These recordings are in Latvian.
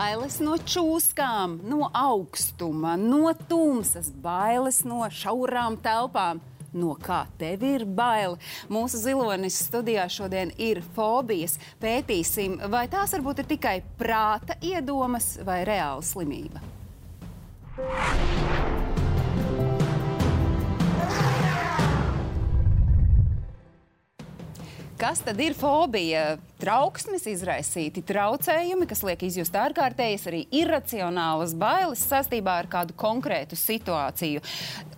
Bailes no čūskām, no augstuma, no tumsas, bailes no šaurām telpām. No kā tev ir bail? Mūsu zilonis studijā šodien ir fobijas. Pētīsim, vai tās varbūt ir tikai prāta iedomas vai reāla slimība. Kas tad ir fobija? Trauksmes izraisīti traucējumi, kas liek izjust ārkārtējas, arī iracionālas bailes saistībā ar kādu konkrētu situāciju.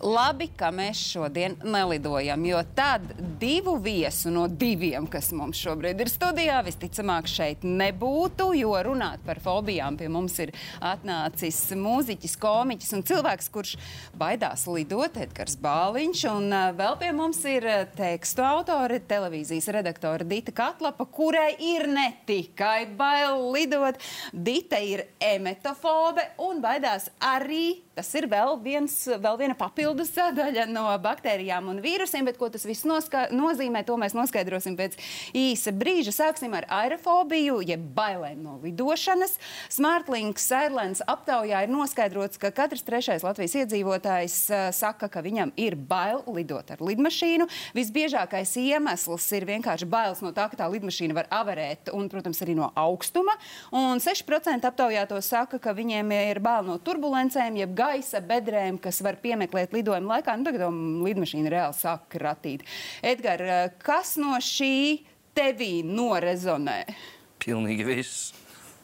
Labi, ka mēs šodien nelidojam, jo tad divu viesu no diviem, kas mums šobrīd ir studijā, visticamāk šeit nebūtu, jo runāt par fobijām pie mums ir atnācis mūziķis, komiķis un cilvēks, kurš baidās lidot, Edgars Bāliņš, un vēl pie mums ir tekstu autore, televīzijas redaktore Dita Katlapa, kurai ir ne tikai bail lidot, Dita ir emetofobe un baidās arī. Tas ir vēl, viens, vēl viena papildus sadaļa no baktērijām un vīrusiem, bet ko tas viss nozīmē, to mēs noskaidrosim pēc īsa brīža. Sāksim ar aerofobiju, jeb bailēm no lidošanas. Smartlinks Airlines aptaujā ir noskaidrots, ka katrs trešais Latvijas iedzīvotājs uh, saka, ka viņam ir bail lidot ar lidmašīnu. Visbiežākais iemesls ir vienkārši bailes no tā, ka tā lidmašīna var avarēt, un, protams, arī no augstuma. Un 6% aptaujāto saka, ka viņiem ir bail no turbulencēm, jeb gaisa bedrēm, kas var piemeklēt lidojuma laikā. Nu, tagad lidmašīna reāli sāk kratīt. Edgar, kas no šī tevī norezonē? Pilnīgi viss.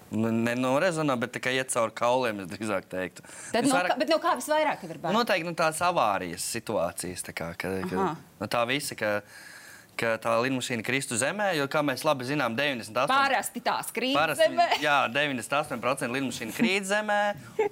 Nu, Nenorezonē, bet tikai iet cauri kauliem, es drīzāk teiktu. Tad no, vairāk... Bet no kā visvairāk ir bail? Noteikti nu, tās avārijas situācijas. Tā, kā, ka, ka, nu, tā visa, ka ka tā lidmašīna kristu zemē, jo, kā mēs labi zinām, 98% parasti tās krīt parasti, zemē. Jā, 98% lidmašīna krīt zemē,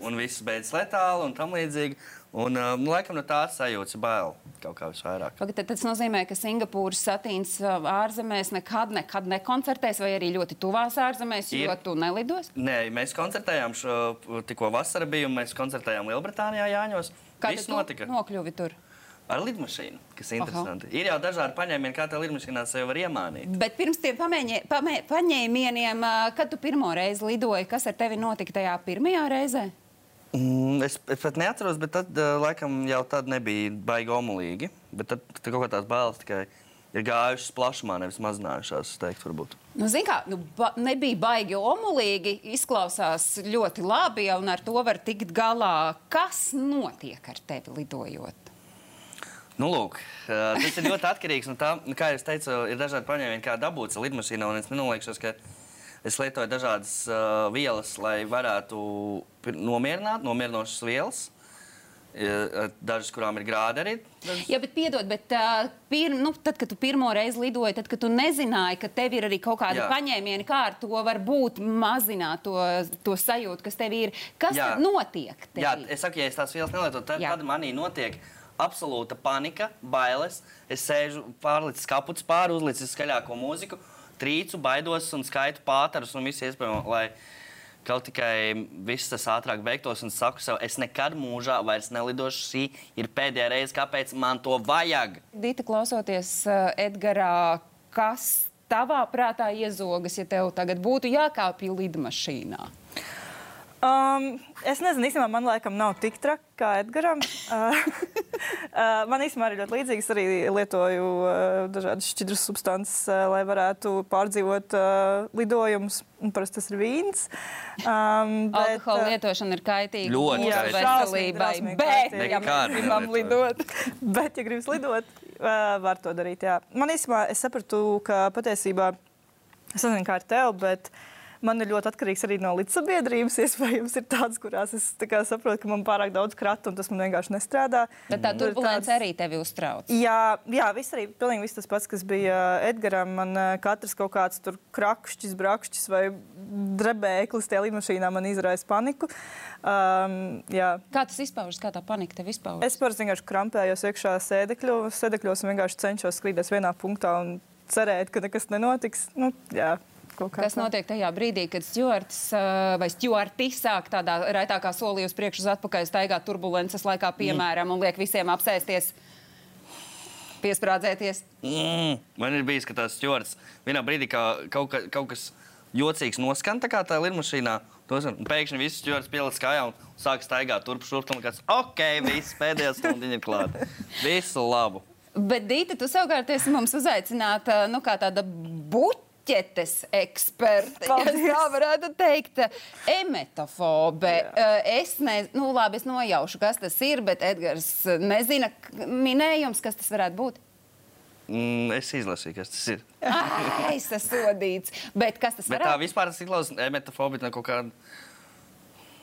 un viss beidzas letāli un tam līdzīgi. Un, um, laikam no tās sajūtas bail kaut kā visvairāk. Tad tas nozīmē, ka Singapūras satīns ārzemēs nekad, nekad nekoncertēs, vai arī ļoti tuvās ārzemēs, Ir. jo tu nelidos? Nē, mēs koncertējām šo tikko vasara bija, un mēs koncertējām Lielbritānijā Jāņos. Kā tas notika? Nokļuvi tur. Ar lidmašīnu, kas ir interesanti. Aha. Ir jau dažādi paņēmieni, kā tā lidmašīnā sevi var iemānīt. Bet pirms tiem pamēņie, pamē, paņēmieniem, kad tu pirmo reizi lidoji, kas ar tevi notika tajā pirmajā reizē? Mm, es, es pat neatceros, bet tad laikam jau tad nebija baigi omulīgi. Bet tad, tad kaut kā tās bailes tikai ir gājušas plašumā, nevis mazinājušās. Teikt, varbūt. nu, kā, nu, ba nebija baigi omulīgi, izklausās ļoti labi, un ar to var tikt galā. Kas notiek ar tevi lidojot? Nu, lūk, tas ir ļoti atkarīgs no tā, nu, kā jau teicu, ir dažādi paņēmieni, kā dabūt lidmašīnā. Es nenoliekšos, ka es lietoju dažādas uh, vielas, lai varētu nomierināt, nomierinošas vielas. Dažas, kurām ir grādi arī. Dažas... Jā, bet piedod, bet uh, pir, nu, tad, kad tu pirmo reizi lidoji, tad, kad tu nezināji, ka tev ir arī kaut kāda Jā. paņēmiena, kā ar to var būt mazināt to, to sajūtu, kas tev ir. Kas Jā. notiek? Tevī? Jā, es saku, ja es tās vielas nelietotu, tad, tad manī notiek absolūta panika, bailes. Es sēžu pārlicis kaputs pāri, uzlicis skaļāko mūziku, trīcu, baidos un skaitu pāterus un visu iespējamo, lai kaut tikai viss tas ātrāk beigtos un saku sev, es nekad mūžā vairs nelidošu. Šī ir pēdējā reize, kāpēc man to vajag. Dita, klausoties uh, Edgarā, kas tavā prātā iezogas, ja tev tagad būtu jākāpj lidmašīnā? Um, es nezinu, īstenībā man laikam nav tik traki kā Edgars. Uh, man īstenībā ir ļoti līdzīgs. Arī lietoju dažādas šķidras substances, lai varētu pārdzīvot lidojumus. Parasti tas ir vīns. Um, bet, Alkohola lietošana ir kaitīga ļoti veselībai. Bet, ja gribam lidot, bet, ja gribam lidot, var to darīt. Jā. Man īstenībā es sapratu, ka patiesībā es nezinu, kā ar tevi, bet uh, man ir ļoti atkarīgs arī no līdzsabiedrības. Iespējams, ir tādas, kurās es kā, saprotu, ka man pārāk daudz kratu un tas man vienkārši nestrādā. Bet tā turbulence tāds... arī tevi uztrauc. Jā, jā viss arī pilnīgi viss tas pats, kas bija Edgaram. Man katrs kaut kāds tur krakšķis, brakšķis vai drebēklis tajā lidmašīnā man izraisa paniku. Um, jā. kā tas izpaužas? Kā tā panika tev izpaužas? Es parasti vienkārši krampējos iekšā sēdekļu, sēdekļos un vienkārši cenšos skrīdēt vienā punktā un cerēt, ka nekas nenotiks. Nu, jā. Kas notiek tajā brīdī, kad stūrts uh, vai stūrti sāk tādā raitākā solī uz priekšu uz atpakaļ staigāt turbulences laikā, piemēram, un liek visiem apsēsties? Piesprādzēties. Mm. Man ir bijis, ka tas stūrts vienā brīdī kā kaut, ka, kaut kas jocīgs noskan, tā kā tā ir mašīnā. Un pēkšņi viss ķērs pielicis kājā un sāk staigāt turp šurp. Un kāds, ok, viss pēdējā stundā ir klāta. Visu labu. Bet, Dīta, tu savukārt esi mums uzaicināta nu, kā tāda buķa ķetes eksperte. Ja tā varētu teikt, emetofobe. Jā. Es nezinu, nu, labi, es nojaušu, kas tas ir, bet Edgars nezina minējums, kas tas varētu būt. Mm, es izlasīju, kas tas ir. Ai, es esmu sodīts. Bet kas tas ir? Tā vispār tas izklausās emetofobija no kaut kāda.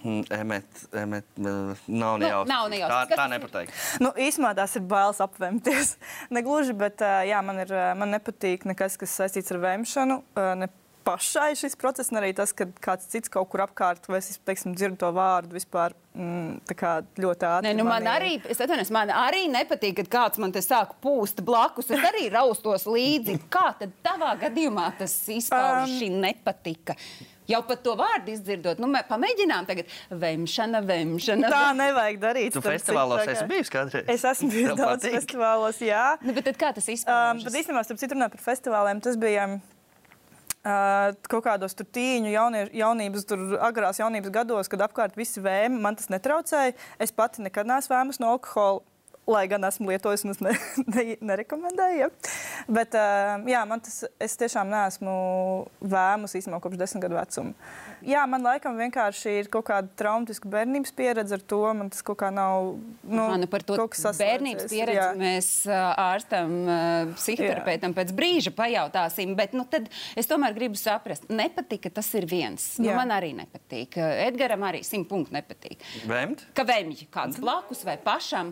Mm, emet, emet, nav nejausmas. Nu, nav nejausmas. Tā, tā nepateikt. Nu, īsumā tās ir bailes apvemties. Negluži, bet jā, man, ir, man nepatīk nekas, kas saistīts ar vemšanu. Ne pašai šis process, un arī tas, ka kāds cits kaut kur apkārt, vai es teiksim, dzirdu to vārdu vispār mm, ļoti ātri. Nē, nu man arī, es atvainojos, man arī nepatīk, kad kāds man te sāk pūst blakus. Es arī raustos līdzi. Kā tad tavā gadījumā tas izpaužas um, šī nepatika? Jau pat to vārdu izdzirdot, nu, pamēģinām tagad. Vemšana, vemšana. Tā nevajag darīt. Tu festivālos esi bijis kādreiz? Es esmu bijis daudz festivālos, jā. Nu, bet tad kā tas izpaužas? Um, bet īstenībā, starp citu, runāt par festivāliem, tas bija. Kaut kādos tīņu jaunie, jaunības, tur agrās jaunības gados, kad apkārt visi vēmi, man tas netraucēja. Es pati nekad neesmu vēmus no alkohola lai gan esmu lietojis, un es ne, ne, nerekomendēju. Ja. Bet uh, jā, man tas, es tiešām neesmu vēmus īstenībā kopš desmit gadu vecuma. Jā, man laikam vienkārši ir kaut kāda traumatiska bērnības pieredze ar to. Man tas kaut kā nav. Nu, Aha, nu par to bērnības pieredzi jā. mēs ārstam, psihoterapeitam pēc brīža pajautāsim. Bet nu, tad es tomēr gribu saprast, nepatika tas ir viens. Nu, man arī nepatīk. Edgaram arī simt punktu nepatīk. Vēmt? Ka vēmji kāds blakus vai pašam.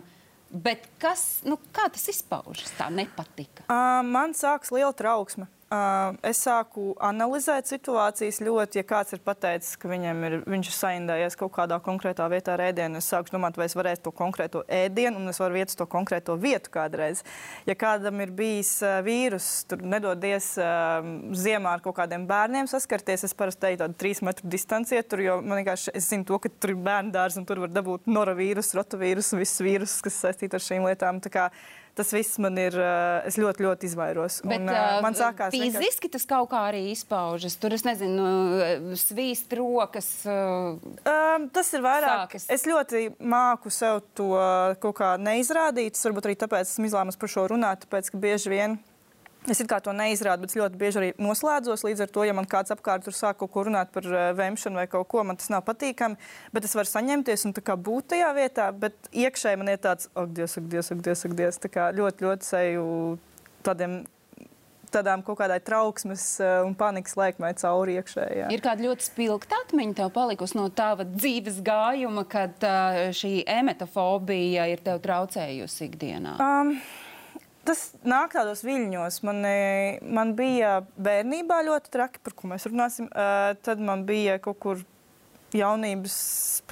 Bet kas, nu, kā tas izpaužas? Tā nepatika. Uh, man sākas liela trauksme. Es sāku analizēt situācijas ļoti, ja kāds ir pateicis, ka viņam ir, viņš ir saindējies kaut kādā konkrētā vietā ar ēdienu. Es sāku domāt, vai es varēšu to konkrēto ēdienu, un es varu iet uz to konkrēto vietu kādreiz. Ja kādam ir bijis vīrus, tur nedodies uh, ziemā ar kaut kādiem bērniem saskarties, es parasti teiktu tādu trīs metru distanci tur, jo man vienkārši es zinu to, ka tur ir bērnu dārsts un tur var dabūt noravīrusu, rotovīrusu, visus vīrusus, kas saistīti ar šīm lietām tas viss man ir. Eh, es ļoti, ļoti izvairos. Bet, un, uh, man sākās. Fiziski tas kaut kā arī izpaužas. Tur es nezinu, svīst rokas. Uh, um, tas ir vairāk. Sākas. Es ļoti māku sev to kaut kā neizrādīt. Varbūt arī tāpēc esmu izlēmusi par šo runāt, tāpēc ka bieži vien Es to neizrādu, bet ļoti bieži arī noslēdzos. Līdz ar to, ja man kāds apkārt sāk kaut ko runāt par uh, vēmšanu vai kaut ko, man tas nav patīkami. Bet es varu saņemties un būt tajā vietā, bet iekšēji man ir tāds, ak, Dievs, ak, Dievs, ak, Dievs, ak, Dievs. Tā kā ļoti, ļoti seju tādiem tādām kaut kādai trauksmes uh, un panikas laikmai cauri iekšējā. Ir kāda ļoti spilgta atmiņa tev palikusi no tava dzīves gājuma, kad uh, šī emetofobija ir tev traucējusi ikdienā? Um, Tas nāk tādos viļņos. Man, man bija bērnībā ļoti traki, par ko mēs runāsim. Uh, tad man bija kaut kur jaunības,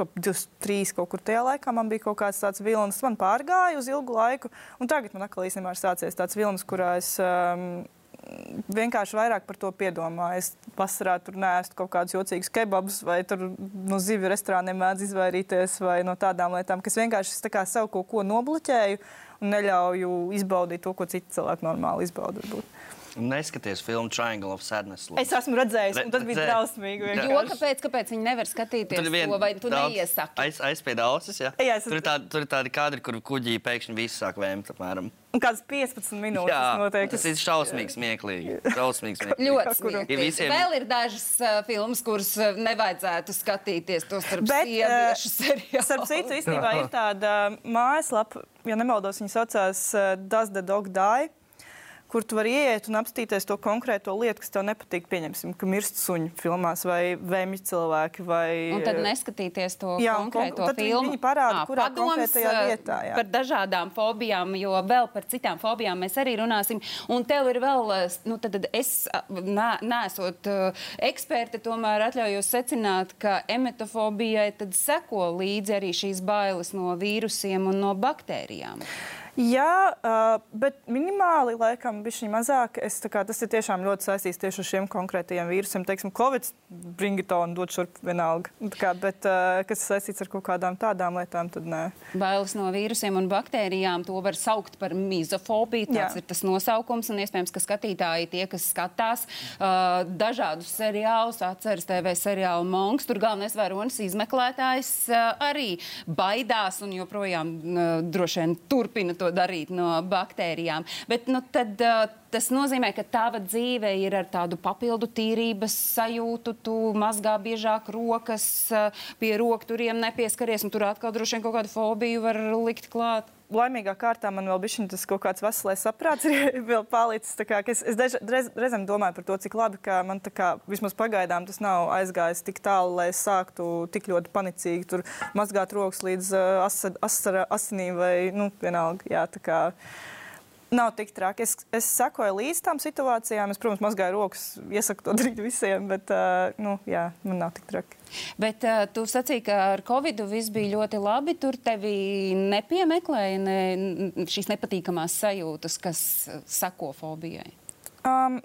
ap 23, kaut kur tajā laikā man bija kaut kāds tāds vilnis. Man pārgāja uz ilgu laiku, un tagad man atkal īstenībā ir sācies tāds vilnis, kurā es. Um, vienkārši vairāk par to piedomāju. Es vasarā tur nēstu kaut kādus jocīgus kebabus, vai no zivju restorāniem mēdz izvairīties, vai no tādām lietām, kas vienkārši tā kā sev kaut ko nobloķēju un neļauju izbaudīt to, ko citi cilvēki normāli izbauda. Varbūt. Neskaties filmu Triangle of Sadness. Lūdzu. Es esmu redzējis, un tas bija drausmīgi. Jo kāpēc, kāpēc viņi nevar skatīties vien, to, vai tu neiesaki? Aiz, aizspied ausis, jā. jā es... tur, ir tādi, tur ir tādi kadri, kur kuģī pēkšņi viss sāk vēmt apmēram. Un kāds 15 minūtes jā, noteikti. Tas ir šausmīgi smieklīgi. Šausmīgi smieklīgi. ļoti smieklīgi. Ir visiem... Vēl ir dažas uh, filmas, kuras uh, nevajadzētu skatīties, to starp Bet, sieviešu uh, seriālu. Starp citu, īstenībā ir tāda mājaslapa, ja nemaldos, viņa saucās uh, Does the Dog Die? Kur tu vari ieiet un apstīties to konkrēto lietu, kas tev nepatīk. Pieņemsim, ka mirst suņi filmās vai vēmju cilvēki. Vai, un tad neskatīties to jā, konkrēto kon filmu. Viņi parāda, à, kurā konkrētajā vietā. Jā. Par dažādām fobijām, jo vēl par citām fobijām mēs arī runāsim. Un tev ir vēl, nu tad es nesot eksperte, tomēr atļaujos secināt, ka emetofobijai tad seko līdzi arī šīs bailes no vīrusiem un no baktērijām. Jā, bet minimāli laikam bija šī mazāk. Es, kā, tas ir tiešām ļoti saistīts tieši ar šiem konkrētajiem vīrusiem. Teiksim, Covid, bring it on, dod šurp vienalga. Kā, bet, kas saistīts ar kaut kādām tādām lietām, tad nē. Bailes no vīrusiem un baktērijām to var saukt par mizofobiju. Tas ir tas nosaukums. Un iespējams, ka skatītāji, tie, kas skatās uh, dažādus seriālus, atceras TV seriālu Monks, tur galvenais varonis izmeklētājs uh, arī baidās un joprojām uh, droši vien turpina to darīt no baktērijām. Bet nu, tad, tas nozīmē, ka tava dzīve ir ar tādu papildu tīrības sajūtu. Tu mazgā biežāk rokas, pie rokturiem nepieskaries, un tur atkal droši vien kaut kādu fobiju var likt klāt laimīgā kārtā man vēl bija tas kaut kāds veselais saprāts, vēl palicis. Kā, es es reiz, reizēm domāju par to, cik labi, ka man kā, vismaz pagaidām tas nav aizgājis tik tālu, lai es sāktu tik ļoti panicīgi mazgāt rokas līdz uh, as, as, asinīm vai nu, vienalga. Jā, Nav tik traki. Es, es sekoju līdz tām situācijām. Es, protams, mazgāju rokas, iesaku to darīt visiem, bet uh, nu, jā, man nav tik traki. Bet uh, tu sacīki, ka ar Covid viss bija ļoti labi. Tur tevi nepiemeklēja ne, šīs nepatīkamās sajūtas, kas sako fobijai. Um,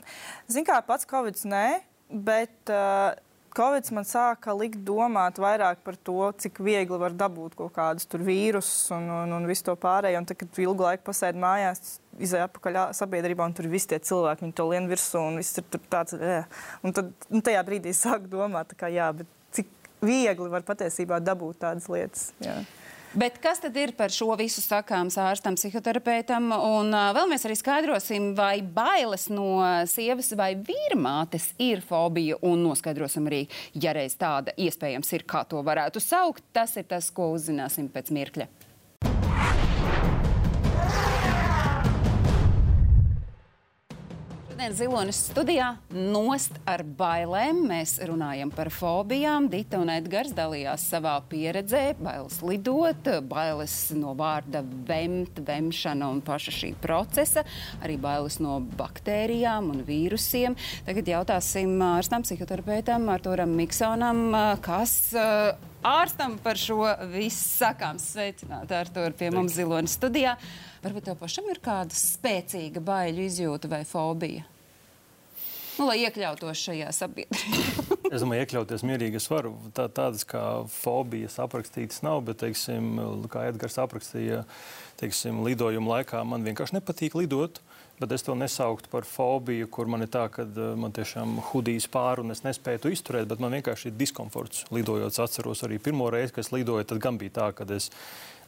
Ziniet, kā pats Covid nē, bet uh, Covid man sāka likt domāt vairāk par to, cik viegli var dabūt kaut kādus vīrusus un, un, un visu to pārējo. Un tad, kad ilgu laiku pasēdi mājās, izēja apakaļ sabiedrībā, un tur viss tie cilvēki, viņi to lien virsū, un viss ir tāds, jā. un tad un tajā brīdī sāk domāt, kā, jā, bet cik viegli var patiesībā dabūt tādas lietas. Jā. Bet kas tad ir par šo visu sakāms ārstam, psihoterapeitam? Un uh, vēl mēs arī skaidrosim, vai bailes no sievas vai vīrmātes ir fobija, un noskaidrosim arī, ja reiz tāda iespējams ir, kā to varētu saukt. Tas ir tas, ko uzzināsim pēc mirkļa. Šodien Zilonis studijā nost ar bailēm. Mēs runājam par fobijām. Dita un Edgars dalījās savā pieredzē. Bailes lidot, bailes no vārda vemt, vemšana un paša šī procesa. Arī bailes no baktērijām un vīrusiem. Tagad jautāsim ārstam, psihoterapeitam Arturam Miksonam, kas ārstam par šo visu sakāms. Sveicināt, Artur, pie mums Zilonis studijā. Varbūt tev pašam ir kāda spēcīga baiļu izjūta vai fobija? Nu, lai iekļautos šajā sabiedrībā. es domāju, iekļauties mierīgi es varu. Tā, tādas kā fobijas aprakstītas nav, bet, teiksim, kā Edgars aprakstīja, teiksim, lidojuma laikā man vienkārši nepatīk lidot. Bet es to nesauktu par fobiju, kur man ir tā, ka uh, man tiešām hudijas pāri un es nespēju izturēt. Bet man vienkārši ir diskomforts lidojot. Es atceros arī pirmo reizi, kad es lidoju, tad gan bija tā, ka es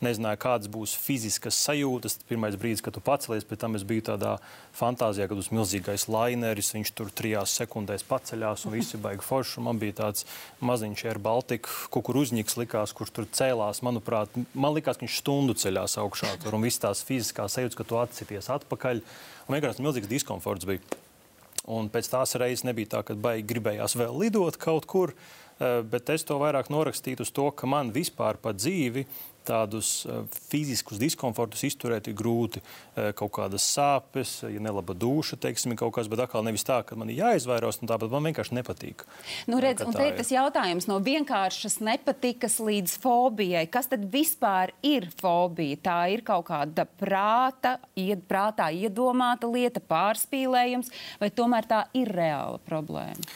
nezināju, kādas būs fiziskas sajūtas. Pirmais brīdis, kad tu pacelies, pēc tam es biju tādā fantāzijā, kad uz milzīgais laineris, viņš tur trijās sekundēs paceļās un visi baigi forši. Man bija tāds maziņš Air Baltica kukurūzņiks likās, kurš tur cēlās. Manuprāt, man likās, ka viņš stundu ceļās augšā tur un viss tās fiziskās sajūtas, ka tu atsities atpakaļ. Un vienkārši milzīgs diskomforts bija. Un pēc tās reizes nebija tā, ka baigi gribējās vēl lidot kaut kur, eh, bet es to vairāk norakstītu uz to, ka man vispār pa dzīvi tādus uh, fiziskus diskomfortus izturēt ir grūti. Uh, kaut kādas sāpes, ja nelaba duša, teiksim, kaut kas, bet atkal nevis tā, ka man ir jāizvairās no tā, bet man vienkārši nepatīk. Nu, redz, un te ir tas jautājums no vienkāršas nepatikas līdz fobijai. Kas tad vispār ir fobija? Tā ir kaut kāda prāta, ied, prātā iedomāta lieta, pārspīlējums, vai tomēr tā ir reāla problēma?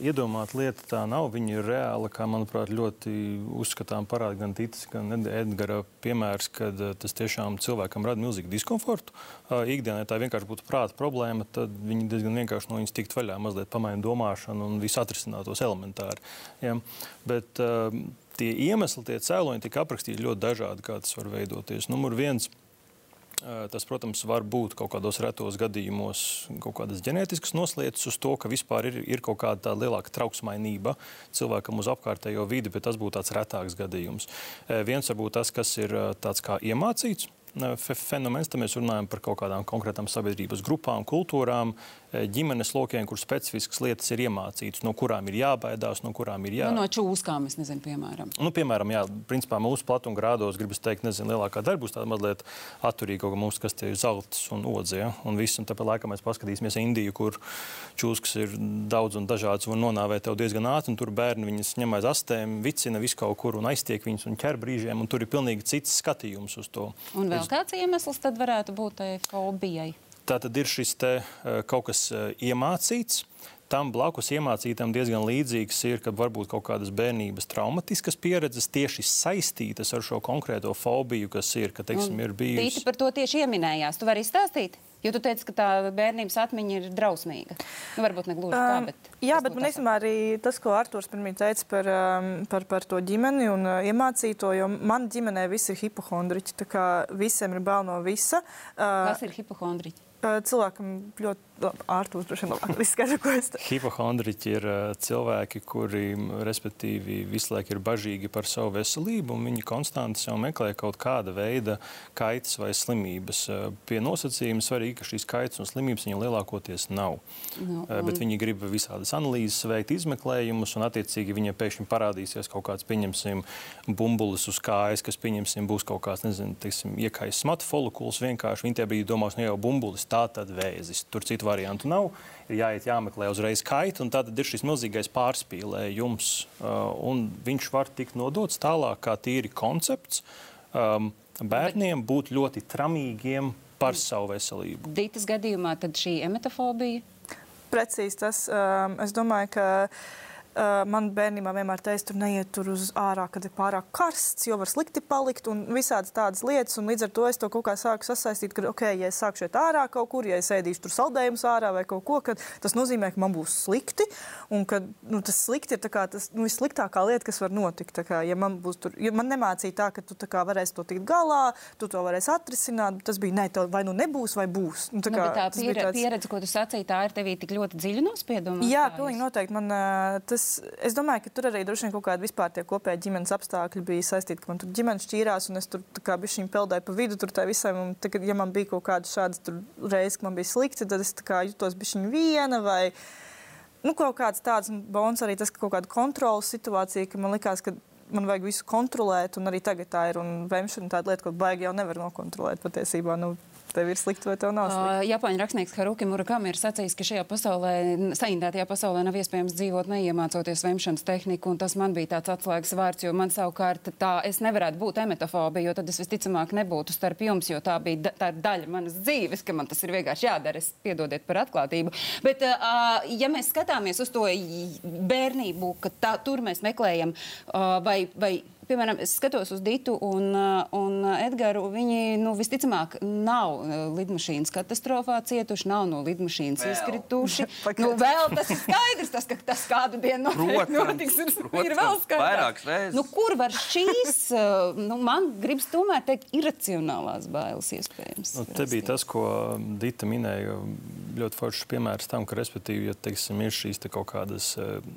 Iedomāta lieta tā nav. Viņa ir reāla, kā manuprāt, ļoti uzskatām parāda gan Titis, gan Edgars Edgara piemērs, kad eh, tas tiešām cilvēkam rada milzīgu diskomfortu. Eh, ikdienā tā vienkārši būtu prāta problēma, tad viņi diezgan vienkārši no viņas tikt vaļā, mazliet pamainīt domāšanu un visu atrisinātos elementāri. Ja? Bet uh, tie iemesli, tie cēloņi tika aprakstīti ļoti dažādi, kā tas var veidoties. Numur viens Tas, protams, var būt kaut kādos retos gadījumos kaut kādas ģenētiskas noslēdzes uz to, ka vispār ir, ir kaut kāda lielāka trauksmainība cilvēkam uz apkārtējo vidi, bet tas būtu tāds retāks gadījums. Viens varbūt tas, kas ir tāds kā iemācīts fenomens, tad mēs runājam par kaut kādām konkrētām sabiedrības grupām, kultūrām. ģimenes lokiem, kur specifiskas lietas ir iemācītas, no kurām ir jābaidās, no kurām ir jā... nu, no čūskām, es nezinu, piemēram. Nu, piemēram, jā, principā mūsu platumgrādos, gribas teikt, nezinu, lielākā daļa būs tāda mazliet atturīga, kā mūsu, kas tie ir zelts un odze, ja? un viss, un tāpēc laikam mēs paskatīsimies Indiju, kur čūskas ir daudz un dažādas un nonāvē tev diezgan ātri, un tur bērni viņas ņem aiz astēm, vicina visu kaut kur un aiztiek viņus un ķer brīžiem, un tur ir pilnīgi cits skatījums uz to. Un vēl kāds iemesls tad varētu būt tai fobijai? Tā tad ir šis te, eh, kaut kas eh, iemācīts. Tam blakus iemācītam diezgan līdzīgs ir, ka varbūt kaut kādas bērnības traumatiskas pieredzes tieši saistītas ar šo konkrēto fobiju, kas ir, ka, teiksim, ir bijusi. Tīti par to tieši ieminējās. Tu vari izstāstīt? Jo tu teici, ka tā bērnības atmiņa ir drausmīga. Nu, varbūt ne gluži tā, bet. Um, jā, bet man īstenībā arī tas, ko Arthurs pirmie teica par, um, par, par to ģimeni un uh, iemācīto, jo man ģimenē visi ir hipohondriķi. Tā kā visiem ir bail no visa. Uh, Kas ir hipohondriķi? Uh, cilvēkam ļoti Ārtūrs droši vien labāk izskaidro, ko es teicu. Hipohondriķi ir uh, cilvēki, kuri, respektīvi, visu laiku ir bažīgi par savu veselību, un viņi konstanti sev meklē kaut kāda veida kaitas vai slimības. Uh, pie nosacījuma svarīgi, ka šīs kaitas un slimības viņiem lielākoties nav. No, uh, bet viņi grib visādas analīzes veikt, izmeklējumus, un attiecīgi viņiem pēkšņi parādīsies kaut kāds, pieņemsim, bumbulis uz kājas, kas, pieņemsim, būs kaut kāds, nezinu, teiksim, iekais smatu folikuls vienkārši. Viņi tie bija domās, nu jau bumbulis, tā tad vēzis. Tur citu variantu nav. Ir jāiet, jāmeklē uzreiz kaita, un tad ir šis milzīgais pārspīlējums. Uh, viņš var tikt nodots tālāk, kā tīri koncepts. Um, bērniem būt ļoti tramīgiem par savu veselību. Dītas gadījumā tad šī emetofobija? Precīzi tas. Um, es domāju, ka Uh, man bērnībā vienmēr teica, tur neiet tur uz ārā, kad ir pārāk karsts, jo var slikti palikt un visādas tādas lietas. Līdz ar to es to kaut kā sāku sasaistīt, ka, ok, ja es sāku šeit ārā kaut kur, ja es ēdīšu tur saldējumus ārā vai kaut ko, tad tas nozīmē, ka man būs slikti. Un ka nu, tas slikti ir tas nu, vissliktākā lieta, kas var notikt. Kā, ja man, tur, ja man nemācīja tā, ka tu kā, varēsi to tikt galā, tu to varēsi atrisināt, tas bija ne, vai nu nebūs, vai būs. Nu, tā, kā, nu, tā pieredze, tāds... pieredze, ko tu sacīji, tā ir tevī tik ļoti dziļa nospieduma. Jā, pilnīgi noteikti. Man, tas es, es domāju, ka tur arī droši vien kaut kāda vispār tie kopēji ģimenes apstākļi bija saistīti, ka man tur ģimenes šķīrās, un es tur kā bišķiņ peldēju pa vidu tur tā visam, un tagad, ja man bija kaut kādas šādas reizes, ka man bija slikti, tad es kā jutos bišķiņ viena vai, nu, kaut kāds tāds, bons arī tas, ka kaut kāda kontrolas situācija, ka man likās, ka man vajag visu kontrolēt, un arī tagad tā ir. Un vemšana tāda lieta, ko baigi jau nevar nokontrolēt patiesībā. Nu, tev ir slikti vai tev nav slikti. Uh, Japāņu rakstnieks Haruki Murakami ir sacījis, ka šajā pasaulē, saindētajā pasaulē nav iespējams dzīvot neiemācoties vemšanas tehniku, un tas man bija tāds atslēgas vārds, jo man savukārt tā, es nevarētu būt emetofobija, jo tad es visticamāk nebūtu starp jums, jo tā bija tā daļa manas dzīves, ka man tas ir vienkārši jādara. Es piedodiet par atklātību. Bet, uh, ja mēs skatāmies uz to bērnību, ka tā, tur mēs meklējam uh, vai, vai piemēram, es skatos uz Ditu un, uh, un Edgars. Viņi nu, visticamāk nav uh, lidmašīnas katastrofā cietuši, nav no lidmašīnas vēl. izkrituši. nu, vēl tas ir skaidrs, tas, ka tas kādu dienu notiks. notiks ir, protams, ir vēl skaidrs. Nu, kur var šīs, uh, nu, man gribas tomēr teikt, iracionālās bailes iespējams? Nu, te bija tas, ko Dita minēja. Ļoti foršs piemērs tam, ka, respektīvi, ja teiksim, ir šīs te kaut kādas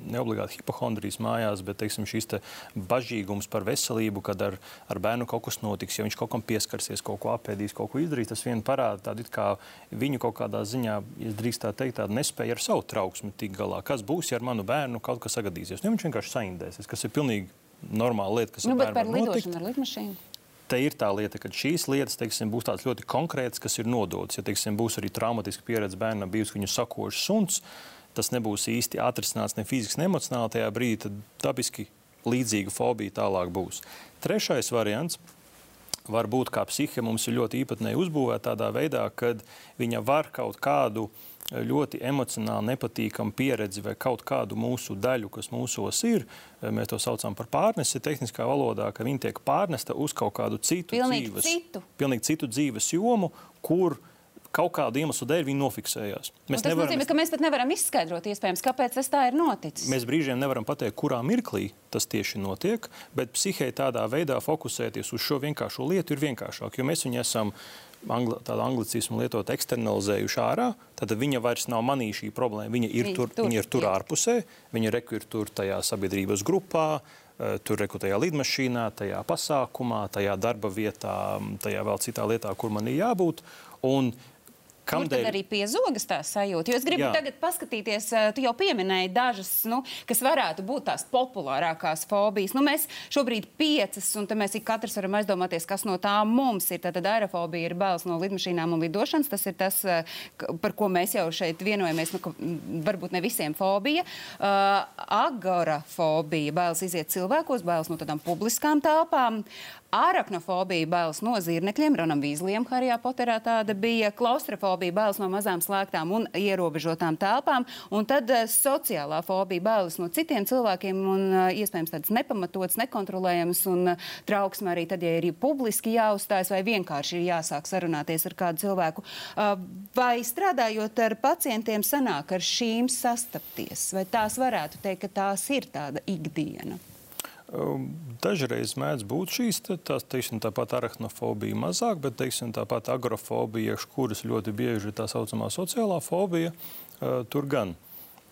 neobligāti hipohondrijas mājās, bet teiksim, šīs te bažīgums par par veselību, kad ar, ar bērnu kaut kas notiks, ja viņš kaut kam pieskarsies, kaut ko apēdīs, kaut ko izdarīs. Tas vien parāda tādu kā viņu kaut kādā ziņā, ja drīkst tā teikt, tādu nespēju ar savu trauksmi tikt galā. Kas būs, ja ar manu bērnu kaut kas sagadīsies? Nu, viņš vienkārši saindēsies, kas ir pilnīgi normāla lieta, kas nu, ar bērnu notiks. Ar lidmašīnu? te ir tā lieta, ka šīs lietas teiksim, būs tādas ļoti konkrētas, kas ir nodotas. Ja teiksim, būs arī traumatiska pieredze bērnam, bijusi viņu sakošs suns, tas nebūs īsti atrisināts ne fiziski, ne emocionāli tajā brīdī, tad dabiski līdzīga fobija tālāk būs. Trešais variants. Varbūt kā psihe mums ir ļoti īpatnēji uzbūvēta tādā veidā, ka viņa var kaut kādu ļoti emocionāli nepatīkamu pieredzi vai kaut kādu mūsu daļu, kas mūsos ir, mēs to saucam par pārnesi tehniskā valodā, ka viņa tiek pārnesta uz kaut kādu citu pilnīgi dzīves, citu. Pilnīgi citu dzīves jomu, kur uh, kaut kādu iemeslu dēļ viņi nofiksējās. Mēs tas nevaram, nozīmē, ka mēs pat nevaram izskaidrot, iespējams, kāpēc tas tā ir noticis. Mēs brīžiem nevaram pateikt, kurā mirklī tas tieši notiek, bet psihē tādā veidā fokusēties uz šo vienkāršo lietu ir vienkāršāk, jo mēs viņu esam angli, tādu anglicismu lietot eksternalizējuši ārā, tad viņa vairs nav manī šī problēma. Viņa ir viņa tur, tur, viņa ir tur ārpusē, viņa reku ir tur tajā sabiedrības grupā, eh, tur rekrutējā lidmašīnā, tajā pasākumā, tajā darba vietā, tajā vēl citā lietā, kur man ir jābūt. Un Kam dēļ? arī pie zogas tā sajūta? Jo es gribu Jā. tagad paskatīties, tu jau pieminēji dažas, nu, kas varētu būt tās populārākās fobijas. Nu, mēs šobrīd piecas, un mēs ik katrs varam aizdomāties, kas no tām mums ir. Tātad aerofobija ir bailes no lidmašīnām un lidošanas. Tas ir tas, par ko mēs jau šeit vienojamies. Nu, varbūt ne visiem fobija. Uh, agorafobija, bailes iziet cilvēkos, bailes no tādām publiskām telpām. Āraknofobija, bailes no zirnekļiem, Ronam Vīzliem, Harijā Poterā tāda bija, klaustrofobija, bailes no mazām slēgtām un ierobežotām telpām, un tad uh, sociālā fobija, bailes no citiem cilvēkiem un uh, iespējams tādas nepamatotas, nekontrolējamas un uh, trauksme arī tad, ja ir publiski jāuzstājas vai vienkārši ir jāsāk sarunāties ar kādu cilvēku. Vai strādājot ar pacientiem sanāk ar šīm sastapties, vai tās varētu teikt, ka tās ir tāda ikdiena? Ehm, dažreiz mēdz būt šīs tās, teiksim, tāpat arachnofobija mazāk, bet teiksim, tāpat agrofobija, kuras ļoti bieži ir tā saucamā sociālā fobija, eh, tur gan.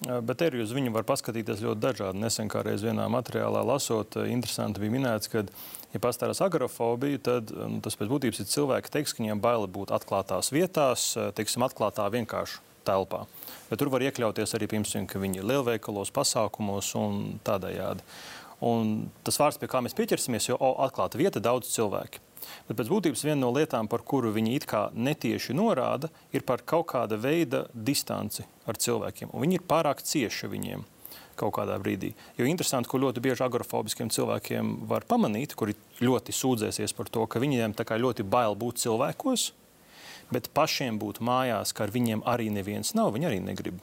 Eh, bet arī uz viņu var paskatīties ļoti dažādi. Nesen kā reiz vienā materiālā lasot, eh, interesanti bija minēts, ka, ja pastāstās agrofobija, tad nu, tas pēc būtības ir cilvēki, teiks, ka viņiem baila būt atklātās vietās, teiksim, atklātā vienkārši telpā. Bet tur var iekļauties arī, piemēram, ka viņi ir lielveikalos, pasākumos un tādējādi. Un tas vārds, pie kā mēs pieķersimies, jau atklāta vieta daudz cilvēku. Bet pēc būtības viena no lietām, par kuru viņi it kā netieši norāda, ir par kaut kāda veida distanci ar cilvēkiem. Un viņi ir pārāk cieši viņiem kaut kādā brīdī. Jo interesanti, ko ļoti bieži agorafobiskiem cilvēkiem var pamanīt, kuri ļoti sūdzēsies par to, ka viņiem ļoti bail būt cilvēkos, bet pašiem būt mājās, ka ar viņiem arī neviens nav, viņi arī negrib.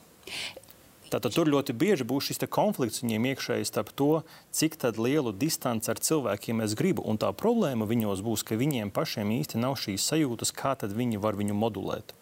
Tātad tur ļoti bieži būs šis konflikts viņiem iekšēji starp to, cik lielu distanci ar cilvēkiem es gribu. Un tā problēma viņos būs, ka viņiem pašiem īsti nav šīs sajūtas, kā viņi var viņu modulēt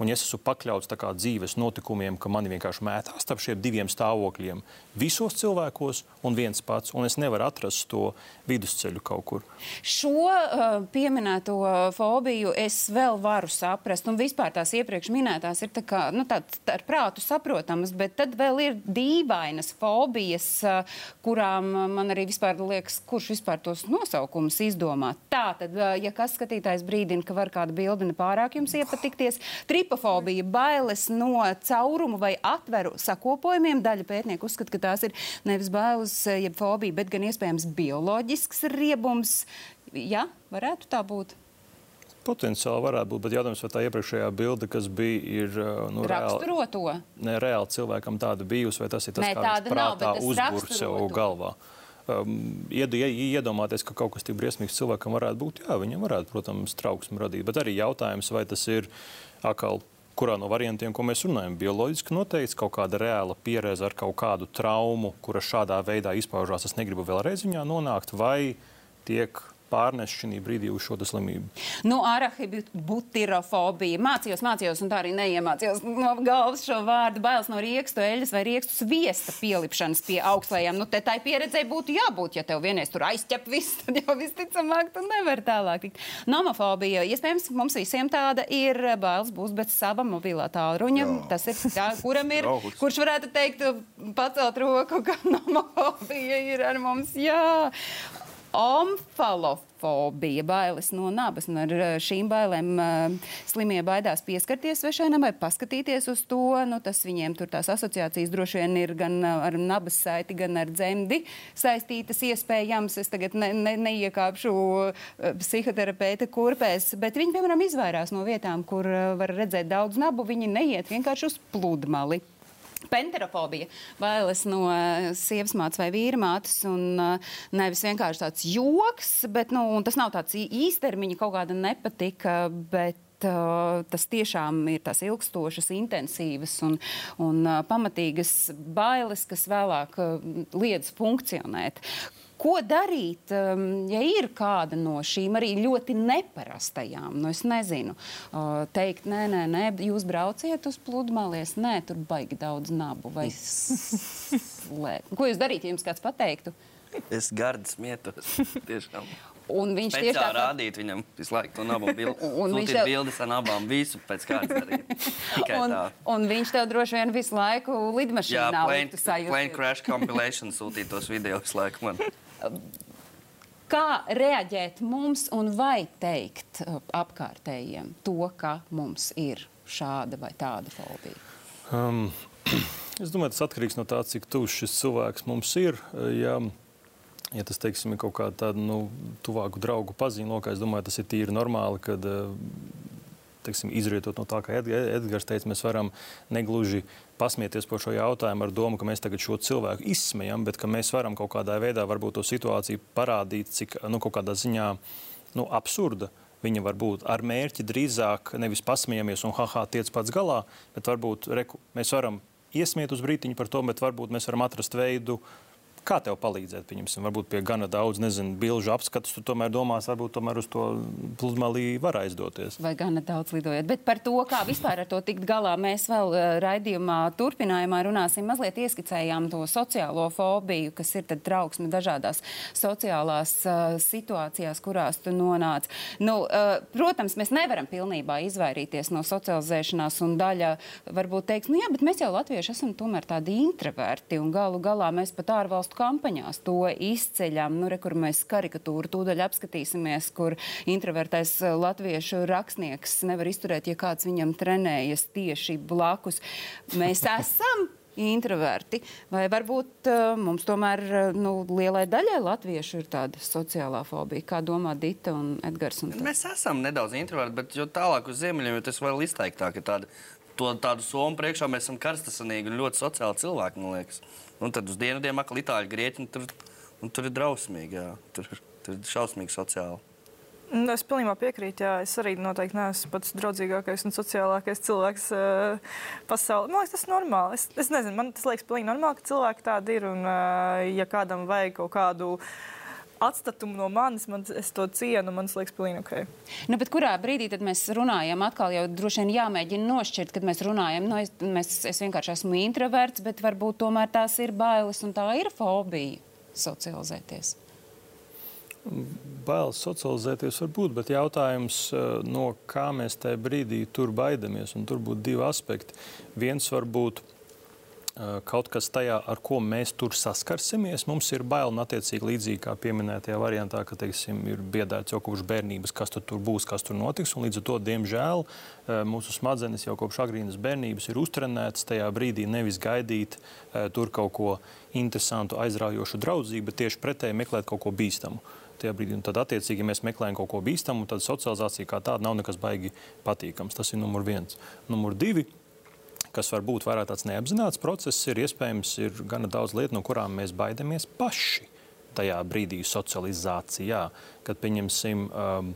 un ja es esmu pakļauts dzīves notikumiem, ka mani vienkārši mētā starp šiem diviem stāvokļiem, visos cilvēkos un viens pats, un es nevaru atrast to vidusceļu kaut kur. Šo uh, pieminēto fobiju es vēl varu saprast, un vispār tās iepriekš minētās ir tā kā, nu, tā, tā ar prātu saprotamas, bet tad vēl ir dīvainas fobijas, uh, kurām man arī vispār liekas, kurš vispār tos nosaukumus izdomā. Tā tad, uh, ja kas skatītājs brīdina, ka var kāda bilde nepārāk jums iepatikties, trip hipofobija, bailes no caurumu vai atveru sakopojumiem. Daļa pētnieku uzskata, ka tās ir nevis bailes, jeb fobija, bet gan iespējams bioloģisks riebums. Jā, varētu tā būt. Potenciāli varētu būt, bet jautājums, vai tā iepriekšējā bilde, kas bija, ir eh, nu, reāli, ne, reāli cilvēkam tāda bijusi, vai tas ir tas, Nē, kā viņš prātā uzbūr sev galvā. Um, iedomāties, ka kaut kas tik briesmīgs cilvēkam varētu būt, jā, viņam varētu, protams, trauksmi radīt. Bet arī jautājums, vai tas ir atkal kurā no variantiem, ko mēs runājam, bioloģiski noteikts kaut kāda reāla pieredze ar kaut kādu traumu, kura šādā veidā izpaužās. Es negribu vēlreiz viņā nonākt, vai tiek pārnest šī brīdī uz šo slimību? Nu, arahibutirofobija. Mācījos, mācījos, un tā arī neiemācījos no galvas šo vārdu. Bailes no riekstu eļas vai riekstu sviesta pielipšanas pie augstlējām. Nu, tai pieredzei būtu jābūt. Ja tev vienreiz tur aizķep viss, tad jau visticamāk tu nevari tālāk tikt. Nomofobija. Iespējams, mums visiem tāda ir bailes būs bez sava mobilā tālruņa. Tas ir, jā, kuram ir, kurš varētu teikt, pacelt roku, ka nomofobija ir ar mums. Jā. Omfalofobija, bailes no nabas. Un ar eh, šīm bailēm uh, slimie baidās pieskarties svešainam vai paskatīties uz to. Nu, tas viņiem tur tās asociācijas droši vien ir gan uh, ar nabas saiti, gan ar dzemdi saistītas iespējams. Es tagad ne, ne, neiekāpšu uh, psihoterapeita kurpēs, bet viņi, piemēram, izvairās no vietām, kur uh, var redzēt daudz nabu. Viņi neiet vienkārši uz pludmali. Penterofobija, bailes no uh, sievas mātes vai vīra mātes, un uh, nevis vienkārši tāds joks, bet nu, tas nav tāds īstermiņa kaut kāda nepatika, bet uh, tas tiešām ir tās ilgstošas, intensīvas un, un pamatīgas bailes, kas vēlāk liedz funkcionēt. Ko darīt, um, ja ir kāda no šīm arī ļoti neparastajām? Nu, es nezinu, uh, teikt, nē, nē, nē, jūs brauciet uz pludmales, nē, tur baigi daudz nabu vai. Ko jūs darītu, ja jums kāds pateiktu? Es gardi smietos. Tiešām. Un viņš tieši tā rādīt viņam visu laiku to nabu bildi. Un viņš tev bildes ar nabām visu pēc kārtas darīt. un, un viņš tev droši vien visu laiku lidmašīnā Jā, plane, plane crash compilation sūtīt tos video visu laiku man. Kā reaģēt mums un vai teikt uh, apkārtējiem to, ka mums ir šāda vai tāda fobija? Um, es domāju, tas atkarīgs no tā, cik tuvs šis cilvēks mums ir. Ja, ja tas teiksim, ir kaut kāda tāda nu, tuvāku draugu pazīme, lokā, es domāju, tas ir tīri normāli, kad teiksim, izrietot no tā, ka Edgars teica, mēs varam negluži pasmieties par šo jautājumu ar domu, ka mēs tagad šo cilvēku izsmejam, bet ka mēs varam kaut kādā veidā varbūt to situāciju parādīt, cik nu, kaut kādā ziņā nu, absurda viņa var būt. Ar mērķi drīzāk nevis pasmieties un haha, tiec pats galā, bet varbūt reku, mēs varam iesmiet uz brīdiņu par to, bet varbūt mēs varam atrast veidu, Kā tev palīdzēt? Pieņemsim, varbūt pie gana daudz, nezinu, bilžu apskatus, tu tomēr domās, varbūt tomēr uz to pludmalī var aizdoties. Vai gana daudz lidojot. Bet par to, kā vispār ar to tikt galā, mēs vēl uh, raidījumā turpinājumā runāsim. Mazliet ieskicējām to sociālo fobiju, kas ir tad trauksme dažādās sociālās uh, situācijās, kurās tu nonāc. Nu, uh, protams, mēs nevaram pilnībā izvairīties no socializēšanās, un daļa varbūt teiks, nu jā, bet mēs jau latvieši esam tomēr tādi introverti, un galu galā mēs pat ārvalstu valstu kampaņās to izceļam. Nu, re, kur mēs karikatūru tūdaļ apskatīsimies, kur introvertais eh, latviešu rakstnieks nevar izturēt, ja kāds viņam trenējas tieši blakus. Mēs esam introverti, vai varbūt uh, mums tomēr uh, nu, lielai daļai latviešu ir tāda sociālā fobija, kā domā Dita un Edgars. Un Mēs esam nedaudz introverti, bet jo tālāk uz ziemeļiem, jo tas vēl izteiktāk ir tāda. To, tādu somu priekšā mēs esam karstasanīgi un ļoti sociāli cilvēki, man liekas. Un tad uz dienvidiem atkal itāļu, grieķi, tur, tur ir drausmīgi, jā. Tur, tur ir šausmīgi sociāli. Nu, es pilnībā piekrītu. Jā. Es arī noteikti neesmu pats draudzīgākais un sociālākais cilvēks uh, pasaulē. Man liekas, tas ir normāli. Es, es nezinu, man tas liekas pilnīgi normāli, ka cilvēki tādi ir. Un, uh, ja kādam vajag kaut kādu uh, atstatumu no manis, man, es to cienu, man liekas, pilnīgi ok. Nu, kurā brīdī tad mēs runājam? Atkal jau droši vien jāmēģina nošķirt, kad mēs runājam. Nu, es, mēs, es vienkārši esmu introverts, bet varbūt tomēr tās ir bailes un tā ir fobija socializēties. Bailes socializēties var būt, bet jautājums, eh, no kā mēs tajā brīdī tur baidamies, un tur būtu divi aspekti. Viens var būt kaut kas tajā, ar ko mēs tur saskarsimies. Mums ir bail, un attiecīgi līdzīgi kā pieminētajā variantā, ka teiksim, ir biedēts jau kopš bērnības, kas tur būs, kas tur notiks. Līdz ar to, diemžēl, mūsu smadzenes jau kopš agrīnas bērnības ir uztrenētas tajā brīdī nevis gaidīt tur kaut ko interesantu, aizraujošu draudzību, bet tieši pretēji meklēt kaut ko bīstamu tajā brīdī. Un tad, attiecīgi, ja mēs meklējam kaut ko bīstamu, tad socializācija kā tāda nav nekas baigi patīkams. Tas ir numur viens. Numur divi kas var būt vairāk tāds neapzināts process, ir iespējams ir gana daudz lietu, no kurām mēs baidamies paši tajā brīdī socializācijā, kad pieņemsim. Um,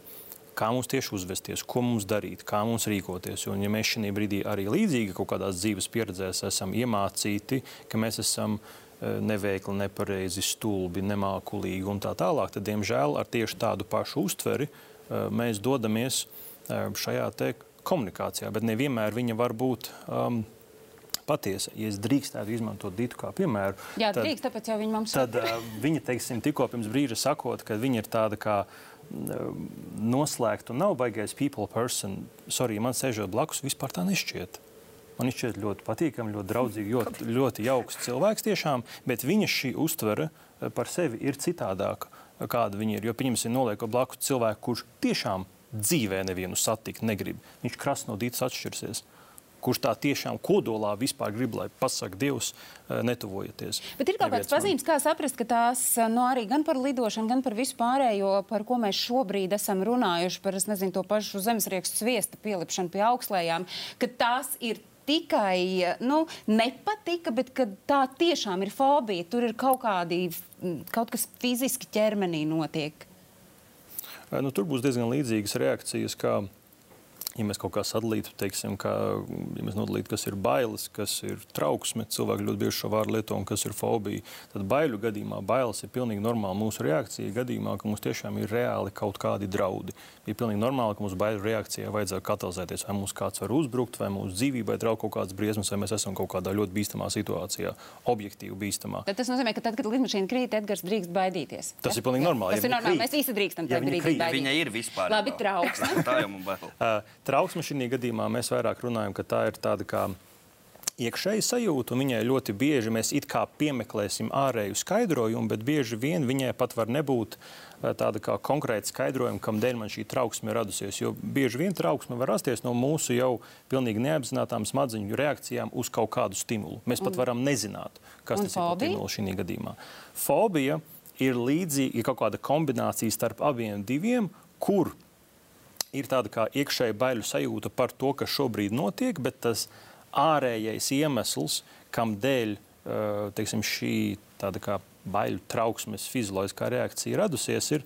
kā mums tieši uzvesties, ko mums darīt, kā mums rīkoties. Un, ja mēs šajā brīdī arī līdzīgi kaut kādās dzīves pieredzēs esam iemācīti, ka mēs esam uh, neveikli, nepareizi, stulbi, nemākulīgi un tā tālāk, tad, diemžēl, ar tieši tādu pašu uztveri uh, mēs dodamies uh, šajā komunikācijā, bet nevienmēr viņa var būt. Um, patiesa. Ja es drīkstētu izmantot Dītu kā piemēru, Jā, tad, drīkst, tāpēc jau viņa mums tad, uh, viņa, teiksim, tikko pirms brīža sakot, ka viņa ir tāda kā uh, noslēgta un nav baigais people person. Sorry, man sēžot blakus, vispār tā nešķiet. Man šķiet ļoti patīkami, ļoti draudzīgi, ļoti, ļoti jauks cilvēks tiešām, bet viņa šī uztvere uh, par sevi ir citādāka, kāda viņa ir. Jo, pieņemsim, noliekot blakus cilvēku, kurš tiešām dzīvē nevienu satikt negrib. Viņš krasnodīts atšķirsies kurš tā tiešām kodolā vispār grib, lai pasakā Dievs, eh, netuvojieties. Bet ir kaut kāds pazīmes, kā saprast, ka tās no nu, arī gan par lidošanu, gan par visu pārējo, par ko mēs šobrīd esam runājuši, par nezinu, to pašu zemesriekstu sviesta pielipšanu pie augslējām, ka tās ir tikai nu, nepatika, bet tā tiešām ir fobija. Tur ir kaut, kādi, kaut kas fiziski ķermenī notiek. Nu, tur būs diezgan līdzīgas reakcijas, kā ja mēs kaut kā sadalītu, teiksim, kā, ja mēs nodalītu, kas ir bailes, kas ir trauksme, cilvēki ļoti bieži šo vārdu lieto, un kas ir fobija, tad baiļu gadījumā bailes ir pilnīgi normāla mūsu reakcija. Gadījumā, ka mums tiešām ir reāli kaut kādi draudi, ir pilnīgi normāli, ka mūsu baiļu reakcijai vajadzētu katalizēties. Vai mums kāds var uzbrukt, vai mūsu dzīvībai draud kaut kādas briesmas, vai mēs esam kaut kādā ļoti bīstamā situācijā, objektīvi bīstamā. Tad tas nozīmē, ka tad, kad lidmašīna krīt, Edgars drīkst baidīties. Tas ja? ir pilnīgi normāli. Tas ja ir normāli. Krīt, mēs visi drīkstam tajā brīdī baidīties. Viņa ir vispār. Labi, trauksme. tā jau man bail. Trauksme šī gadījumā mēs vairāk runājam, ka tā ir tāda kā iekšēji sajūta, un viņai ļoti bieži mēs it kā piemeklēsim ārēju skaidrojumu, bet bieži vien viņai pat var nebūt eh, tāda kā konkrēta skaidrojuma, kam dēļ man šī trauksme radusies. Jo bieži vien trauksme var rasties no mūsu jau pilnīgi neapzinātām smadzeņu reakcijām uz kaut kādu stimulu. Mēs pat varam nezināt, kas tas fobija? ir par šī gadījumā. Fobija ir līdzīga kaut kāda kombinācija starp abiem diviem, kur ir tāda kā iekšēja baiļu sajūta par to, kas šobrīd notiek, bet tas ārējais iemesls, kam dēļ teiksim, šī tāda kā baiļu trauksmes fizioloģiskā reakcija radusies, ir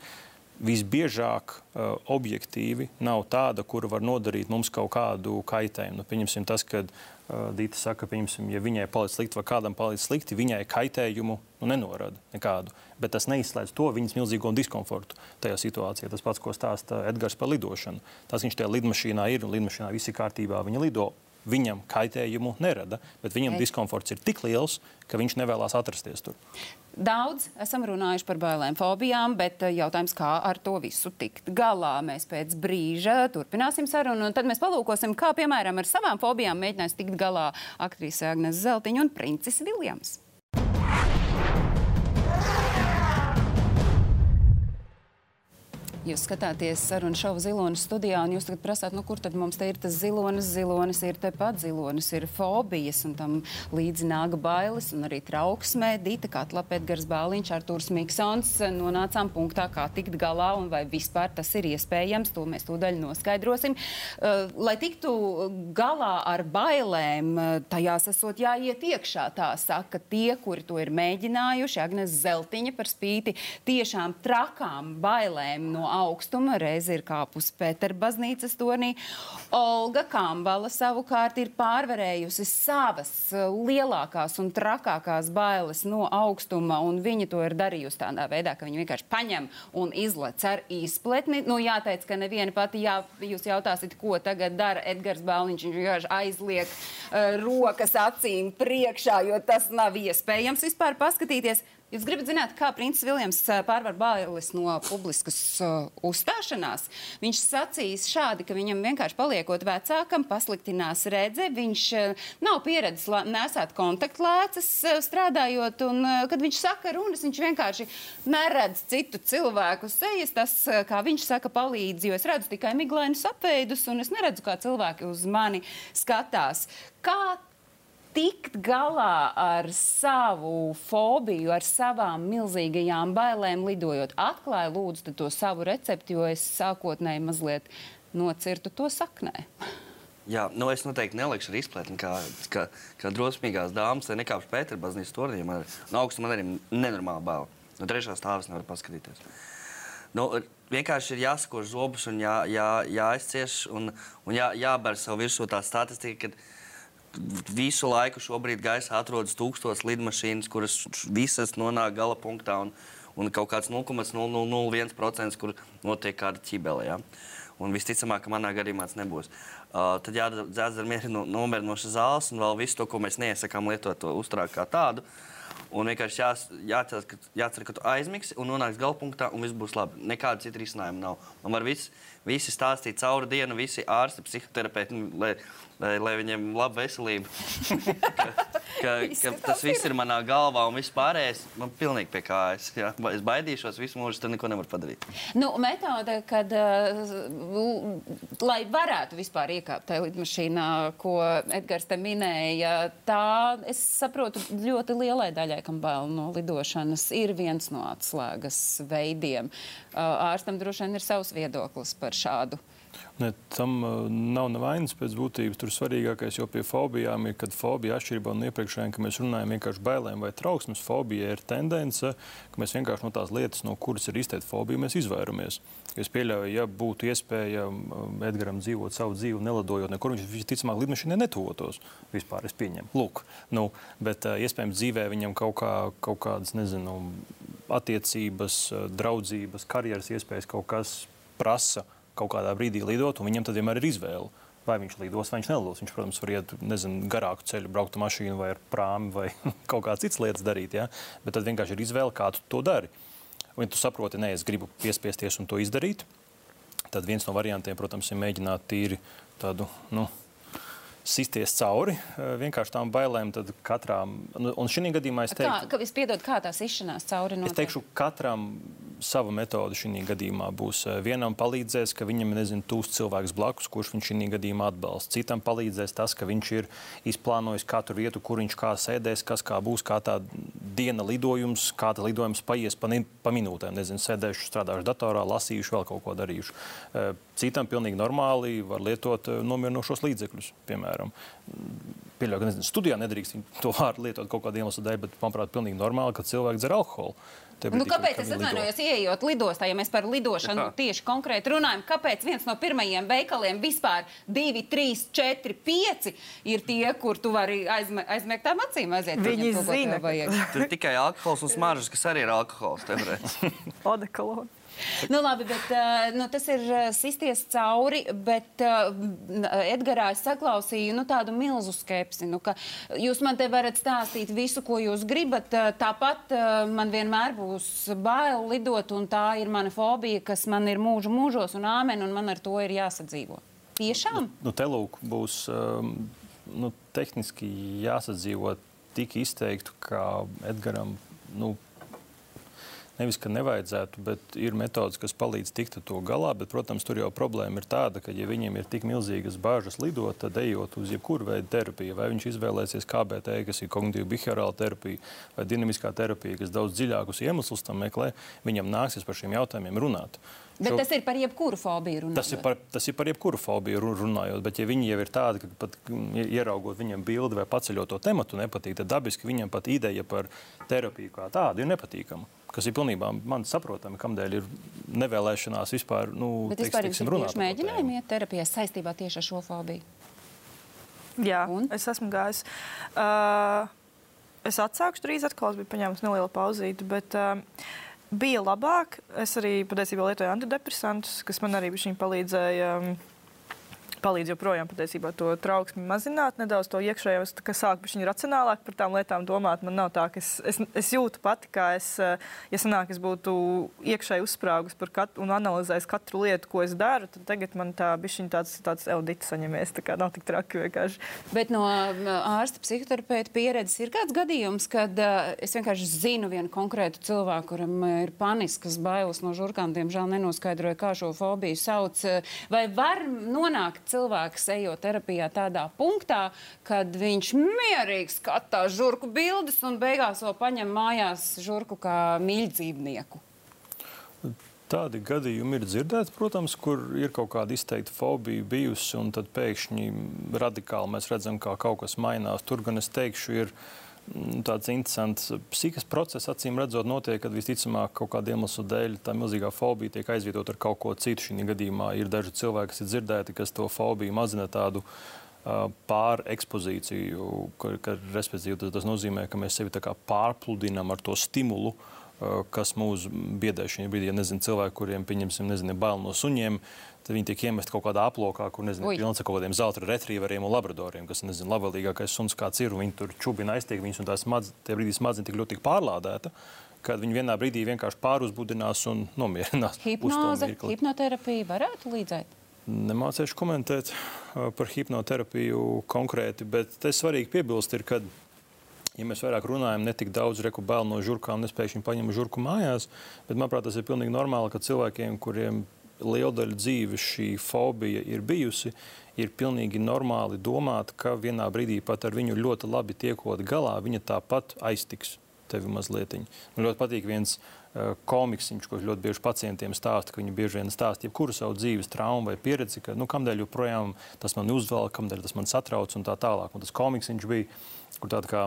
visbiežāk uh, objektīvi nav tāda, kura var nodarīt mums kaut kādu kaitējumu. Nu, pieņemsim tas, ka Dīta saka, pieņemsim, ja viņai paliek slikti vai kādam paliek slikti, viņai kaitējumu nu, nenorada nekādu. Bet tas neizslēdz to viņas milzīgo diskomfortu tajā situācijā. Tas pats, ko stāsta Edgars par lidošanu. Tas viņš tajā lidmašīnā ir un lidmašīnā viss ir kārtībā, viņa lido viņam kaitējumu nerada, bet viņam Ei. diskomforts ir tik liels, ka viņš nevēlas atrasties tur. Daudz esam runājuši par bailēm, fobijām, bet eh, jautājums, kā ar to visu tikt galā. Mēs pēc brīža turpināsim sarunu, un tad mēs palūkosim, kā piemēram ar savām fobijām mēģinās tikt galā aktrise Agnēs Zeltiņa un princis Viljams. Jūs skatāties sarunu šovu zilonas studijā, un jūs tagad prasāt, nu, kur tad mums te ir tas zilonis? Zilonis ir tepat, zilonis ir fobijas, un tam līdzi nāk bailes un arī trauksmē. Dīta Katlapa, Edgars Bāliņš, Artūrs Miksons nonācām punktā, kā tikt galā un vai vispār tas ir iespējams. To mēs tūdaļ noskaidrosim. Uh, lai tiktu galā ar bailēm, tajās esot jāiet iekšā, tā saka tie, kuri to ir mēģinājuši. Agnes Zeltiņa par spīti tiešām trakām bailēm no augstuma, reizi ir kāpusi Pēterbaznīcas tornī. Olga Kambala savukārt ir pārvarējusi savas uh, lielākās un trakākās bailes no augstuma, un viņa to ir darījusi tādā veidā, ka viņa vienkārši paņem un izlec ar izpletni. Nu, jāteic, ka neviena pati, jā, jūs jautāsiet, ko tagad dara Edgars Bāliņš, viņš vienkārši aizliek uh, rokas acīm priekšā, jo tas nav iespējams vispār paskatīties. Jūs gribat zināt, kā princis Viljams pārvar bailes no publiskas uh, uzstāšanās? Viņš sacīs šādi, ka viņam vienkārši paliekot vecākam, pasliktinās redze, viņš uh, nav pieredzis nesāt kontaktlēcas uh, strādājot, un uh, kad viņš saka runas, viņš vienkārši neredz citu cilvēku sejas. Tas, uh, kā viņš saka, palīdz, jo es redzu tikai miglainus apveidus, un es neredzu, kā cilvēki uz mani skatās. Kā tikt galā ar savu fobiju, ar savām milzīgajām bailēm lidojot. Atklāju lūdzu to savu recepti, jo es sākotnēji mazliet nocirtu to saknē. Jā, nu es noteikti nelikšu ar izpletni, kā, kā, kā drosmīgās dāmas, lai nekāpšu Pētera baznīcas tornī. Man no augsta man arī nenormāli bail. No trešā stāvis nevar paskatīties. Nu, vienkārši ir jāsakož zobus un jā, jā, jāizcieš un, un jā, jāber sev virsū tā statistika, ka visu laiku šobrīd gaisā atrodas tūkstotis lidmašīnas, kuras visas nonāk gala punktā un, un kaut kāds 0,0001%, kur notiek kāda ķibele. Ja? Un visticamāk, ka manā gadījumā tas nebūs. Uh, tad jādara mieru no, nomēr no šīs zāles un vēl visu to, ko mēs neiesakām lietot, to uzturēt kā tādu. Un vienkārši jās, jācer, ka, jācer, ka tu aizmigsi un nonāks galpunktā, un viss būs labi. Nekāda cita risinājuma nav. Man var visi, visi stāstīt cauri dienu, visi ārsti, psihoterapeiti, nu, lai, lai, lai viņiem laba veselība. ka, ka, tas viss ir manā galvā un viss pārējais man pilnīgi pie kājas. Ja? Es baidīšos visu mūžu, tad neko nevaru padarīt. Nu, metode, kad, uh, lai varētu vispār iekāpt tajā lidmašīnā, ko Edgars te minēja, tā, es saprotu, ļoti lielai daļai, kam bail no lidošanas, ir viens no atslēgas veidiem. Uh, ārstam droši vien ir savs viedoklis par šādu Ne, tam uh, nav nevainas pēc būtības. Tur svarīgākais jau pie fobijām ir, kad fobija atšķirībā no iepriekšējiem, ka mēs runājam vienkārši bailēm vai trauksmes. Fobija ir tendence, ka mēs vienkārši no tās lietas, no kuras ir izteikta fobija, mēs izvairamies. Es pieļauju, ja būtu iespēja um, Edgaram dzīvot savu dzīvi, nelidojot nekur, viņš visticamāk lidmašīnai netuvotos. Vispār es pieņemu. Lūk, nu, bet uh, iespējams dzīvē viņam kaut, kā, kaut kādas, nezinu, attiecības, uh, draudzības, karjeras iespējas kaut kas prasa kaut kādā brīdī lidot, un viņam tad vienmēr ir izvēle. Vai viņš lidos, vai viņš nelidos. Viņš, protams, var iet nezinu, garāku ceļu, braukt ar mašīnu, vai ar prāmi, vai kaut kādas citas lietas darīt. Ja? Bet tad vienkārši ir izvēle, kā tu to dari. Un, ja tu saproti, nē, es gribu piespiesties un to izdarīt, tad viens no variantiem, protams, ir mēģināt tīri tādu. Nu, sisties cauri vienkārši tām bailēm. Tad katram, nu, un šī gadījumā es teiktu, kā, ka, es piedod, kā tās izšanās cauri notiek? Es teikšu, katram sava metode šī gadījumā būs. Vienam palīdzēs, ka viņam ir tūs cilvēks blakus, kurš viņš šī gadījumā atbalsta. Citam palīdzēs tas, ka viņš ir izplānojis katru vietu, kur viņš kā sēdēs, kas kā būs, kā tā diena lidojums, kā tā lidojums paies pa, pa minūtēm. Nezinu, sēdēšu, strādāšu datorā, lasīšu, vēl kaut ko darīšu. Citam pilnīgi normāli var lietot nomierinošos līdzekļus, piemēram. Pieļauju, ka nezinu, studijā nedrīkst to vārdu lietot kaut kādiem iemesliem dēļ, bet, manuprāt, pilnīgi normāli, ka cilvēki dzer alkoholu. Nu, kāpēc es atvainojos, ieejot lidostā, ja mēs par lidošanu tieši konkrēti runājam? Kāpēc viens no pirmajiem veikaliem vispār 2, 3, 4, 5 ir tie, kur tu vari aizme, aizmēgtām acīm aiziet? Viņi zina, ka tur tikai alkohols un smaržas, kas arī ir alkohols. Odekolona. Nu, labi, bet, uh, nu, tas ir uh, sisties cauri, bet uh, Edgarā es saklausīju nu, tādu milzu skepsi. Nu, jūs man te varat stāstīt visu, ko jūs gribat. Tāpat man vienmēr būs bail lidot, un tā ir mana fobija, kas man ir mūžu mūžos un āmen, un man ar to ir jāsadzīvo. Tiešām? Nu, nu te lūk, būs um, nu, tehniski jāsadzīvo tik izteikti, kā Edgaram. Nu, Nevis, ka nevajadzētu, bet ir metodas, kas palīdz tikt ar to galā. Bet, protams, tur jau problēma ir tāda, ka, ja viņiem ir tik milzīgas bāžas lidot, tad ejot uz jebkuru veidu terapiju, vai viņš izvēlēsies KBT, kas ir kognitīva behaviorāla terapija, vai dinamiskā terapija, kas daudz dziļākus iemeslus tam meklē, viņam nāksies par šiem jautājumiem runāt. Bet tas ir par jebkuru fobiju runājot. Tas ir par, tas ir par jebkuru fobiju runājot. Bet, ja viņi jau ir tādi, ka pat ieraugot viņam bildi vai paceļot to tematu, nepatīk, tad dabiski viņam pat ideja par terapiju kā tādu ir nepatīkama kas ir pilnībā man saprotami, kādēļ ir nevēlēšanās vispār. Nu, Bet vispār jums ir bijuši mēģinājumi iet terapijā saistībā tieši ar šo fobiju? Jā, Un? es esmu gājis. Uh, es atsākšu drīz atkal, es biju paņēmis nelielu pauzīti, bet uh, bija labāk. Es arī patiesībā lietoju antidepresantus, kas man arī palīdzēja. Um, palīdz joprojām patiesībā to trauksmi mazināt, nedaudz to iekšējo. Es sāku viņa racionālāk par tām lietām domāt. Man nav tā, ka es, es, es jūtu pati, kā es, eh, ja sanāk, es būtu iekšēji uzsprāgus katru un analizējis katru lietu, ko es daru, tad tagad man tā bišķiņa tāds, tāds eudits saņemies. Tā kā nav tik traki vienkārši. Bet no ārsta psihoterapeita pieredzes ir kāds gadījums, kad uh, es vienkārši zinu vienu konkrētu cilvēku, kuram ir paniskas bailes no žurkām, diemžēl nenoskaidroju, kā šo fobiju sauc. Vai var nonākt cilvēks ejot terapijā tādā punktā, kad viņš mierīgi skatās žurku bildes un beigās vēl paņem mājās žurku kā mīļdzīvnieku. Tādi gadījumi ir dzirdēti, protams, kur ir kaut kāda izteikta fobija bijusi, un tad pēkšņi radikāli mēs redzam, kā kaut kas mainās. Tur gan es teikšu, ir mm, tāds interesants psihikas process, acīm redzot, notiek, kad visticamāk kaut kāda iemesla dēļ tā milzīgā fobija tiek aizvietot ar kaut ko citu. Šī gadījumā ir daži cilvēki, kas ir dzirdēti, kas to fobiju mazina tādu pārekspozīciju, ka, ka respektīvi tas, nozīmē, ka mēs sevi pārpludinām ar to stimulu. Eh, kas mūs biedē šajā brīdī. Ja nezinu, cilvēki, kuriem pieņemsim, nezinu, bail no suņiem, tad viņi tiek iemesti kaut kādā aplokā, kur nezinu, pilns ar kaut kādiem zelta retrieveriem un labradoriem, kas nezinu, labvēlīgākais suns kāds ir. Viņi tur čubina aiztiek viņus, un tās smadz, brīdī smadzenes tik ļoti pārlādēta. Kad viņi vienā brīdī vienkārši pāruzbudinās un nomierinās. Hipnoze, hipnoterapija varētu līdzēt? Nemācīšu komentēt eh, par hipnoterapiju konkrēti, bet te svarīgi piebilst, ir, ka ja mēs vairāk runājam, ne tik daudz reku bail no žurkām, nespējuši paņemt žurku mājās, bet manuprāt, tas ir pilnīgi normāli, ka cilvēkiem, kuriem liela daļa dzīves šī fobija ir bijusi, ir pilnīgi normāli domāt, ka vienā brīdī pat ar viņu ļoti labi tiekot galā, viņa tāpat aiztiks tevi mazliet. Man ļoti patīk viens uh, komiksiņš, ko ļoti bieži pacientiem stāsta, ka viņi bieži vien stāsta jebkuru savu dzīves traumu vai pieredzi, ka nu, kamdēļ joprojām tas man uzvelk, kamdēļ tas man satrauc un tā tālāk. Un tas komiksiņš bija, kur tāda kā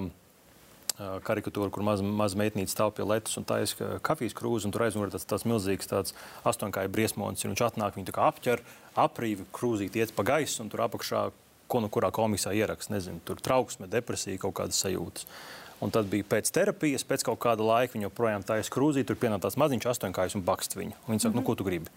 karikatūra, kur maza maz meitnīca stāv pie letes un taisa kafijas krūzi, un tur aizmugurē tas, tas milzīgs tāds astoņkāju briesmonis, viņš atnāk, viņu apķer, aprīvi krūzīt iet pa gaisu, un tur apakšā, ko nu kurā komisā ierakst, nezinu, tur trauksme, depresija, kaut kādas sajūtas. Un tad bija pēc terapijas, pēc kaut kāda laika viņa joprojām taisa krūzī, tur pienāca tās maziņš astoņkājas un bakst viņu. Un viņa saka, mm -hmm. nu, ko tu gribi?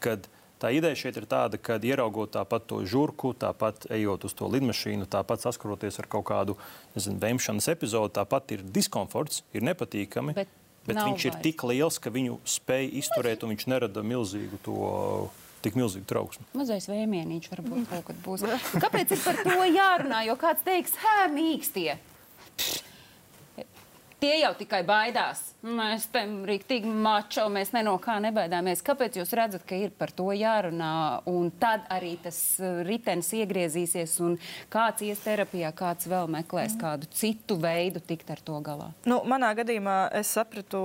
Kad Tā ideja šeit ir tāda, ka ieraugot tāpat to žurku, tāpat ejot uz to lidmašīnu, tāpat saskaroties ar kaut kādu nezinu, vēmšanas epizodi, tāpat ir diskomforts, ir nepatīkami. Bet, bet viņš vairs. ir tik liels, ka viņu spēj izturēt, un viņš nerada milzīgu to tik milzīgu trauksmi. Mazais vēmienīgs varbūt kaut kad būs. Kāpēc ir par to jārunā? Jo kāds teiks, hē, mīkstie. Tie jau tikai baidās. Mēs tam rīktīgi mačo, mēs ne no kā nebaidāmies. Kāpēc jūs redzat, ka ir par to jārunā? Un tad arī tas uh, ritenis iegriezīsies, un kāds ies terapijā, kāds vēl meklēs mm. kādu citu veidu tikt ar to galā. Nu, manā gadījumā es sapratu.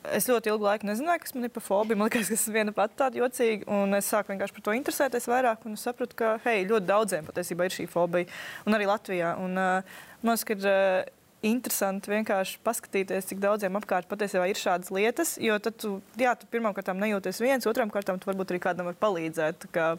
Es ļoti ilgu laiku nezināju, kas man ir par fobiju. Man liekas, ka tas ir viena pati tāda jocīga. Un es sāku vienkārši par to interesēties vairāk. Un es sapratu, ka hei, ļoti daudziem patiesībā ir šī fobija. Un arī Latvijā. Un, uh, man liekas, ka uh, interesanti vienkārši paskatīties, cik daudziem apkārt patiesībā ir šādas lietas. Jo tad tu, jā, tu pirmām kārtām nejūties viens, otrām kārtām tu varbūt arī kādam var palīdzēt kā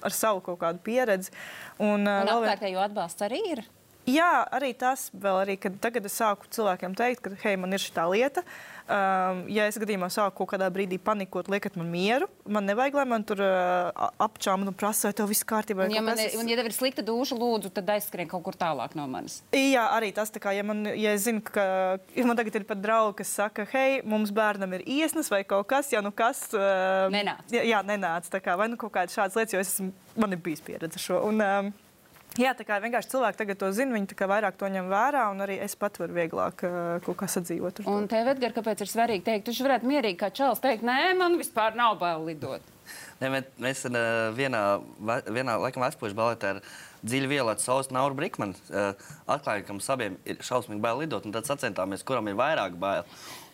ar savu kaut kādu pieredzi. Un, un apkārtējo atbalsts arī ir. Jā, arī tas vēl arī, kad tagad es sāku cilvēkiem teikt, ka, hei, man ir šī lieta. Um, ja es gadījumā sāku kaut kādā brīdī panikot, liekat man mieru, man nevajag, lai man tur uh, apčām un prasa, vai tev viss kārtībā. Un, ja, man ir, un, ja tev ir slikta duša, lūdzu, tad aizskrien kaut kur tālāk no manis. Jā, arī tas, kā, ja, man, ja es zinu, ka ja man tagad ir pat draugi, kas saka, hei, mums bērnam ir iesnas vai kaut kas, ja nu kas. Uh, nenāc. Jā, jā nenāc. Kā, vai nu kaut kādas šādas lietas, jo es esmu, man ir bijis pieredze šo. Un, um, Jā, tā kā vienkārši cilvēki tagad to zina, viņi vairāk to ņem vērā, un arī es pat varu vieglāk uh, kaut kā sadzīvot. Un tev, Edgars, kāpēc ir svarīgi teikt, tu varētu mierīgi kā čels teikt, nē, man vispār nav bail lidot. Ne, mēs uh, vienā, vienā laikam Vēstures baletē ar dziļu vielu sausu Nauru Brikmanu atklājām, ka mums abiem ir šausmīgi bail lidot, un tad sacentāmies, kuram ir vairāk bail.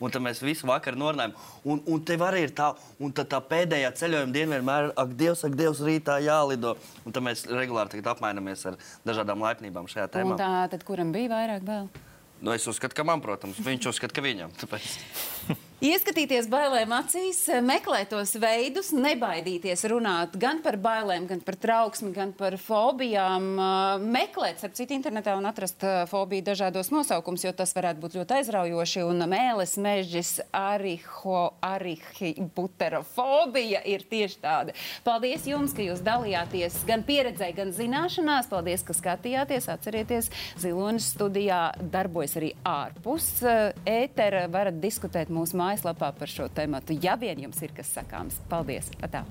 Un tad mēs visu vakaru norunājām. Un, un tev arī ir tā, un tā, tā pēdējā ceļojuma diena vienmēr ir, ak, Dievs, ak, Dievs, rītā jālido. Un tad mēs regulāri apmainamies ar dažādām laipnībām šajā tēmā. Un tā, tad kuram bija vairāk bail? Nu, es uzskatu, ka man, protams, viņš uzskata, ka viņam. Tāpēc. Ieskatīties bailēm acīs, meklēt tos veidus, nebaidīties runāt gan par bailēm, gan par trauksmi, gan par fobijām. Meklēt, starp citu, internetā un atrast fobiju dažādos nosaukumus, jo tas varētu būt ļoti aizraujoši. Un mēlis, mežģis, ariho, arihibuterofobija ir tieši tāda. Paldies jums, ka jūs dalījāties gan pieredzē, gan zināšanās. Paldies, ka skatījāties. Atcerieties, Zilonis studijā darbojas arī ārpus ētera. Varat diskutēt mūsu mājaslapā par šo tēmu, ja vien jums ir kas sakāms. Paldies! Atā.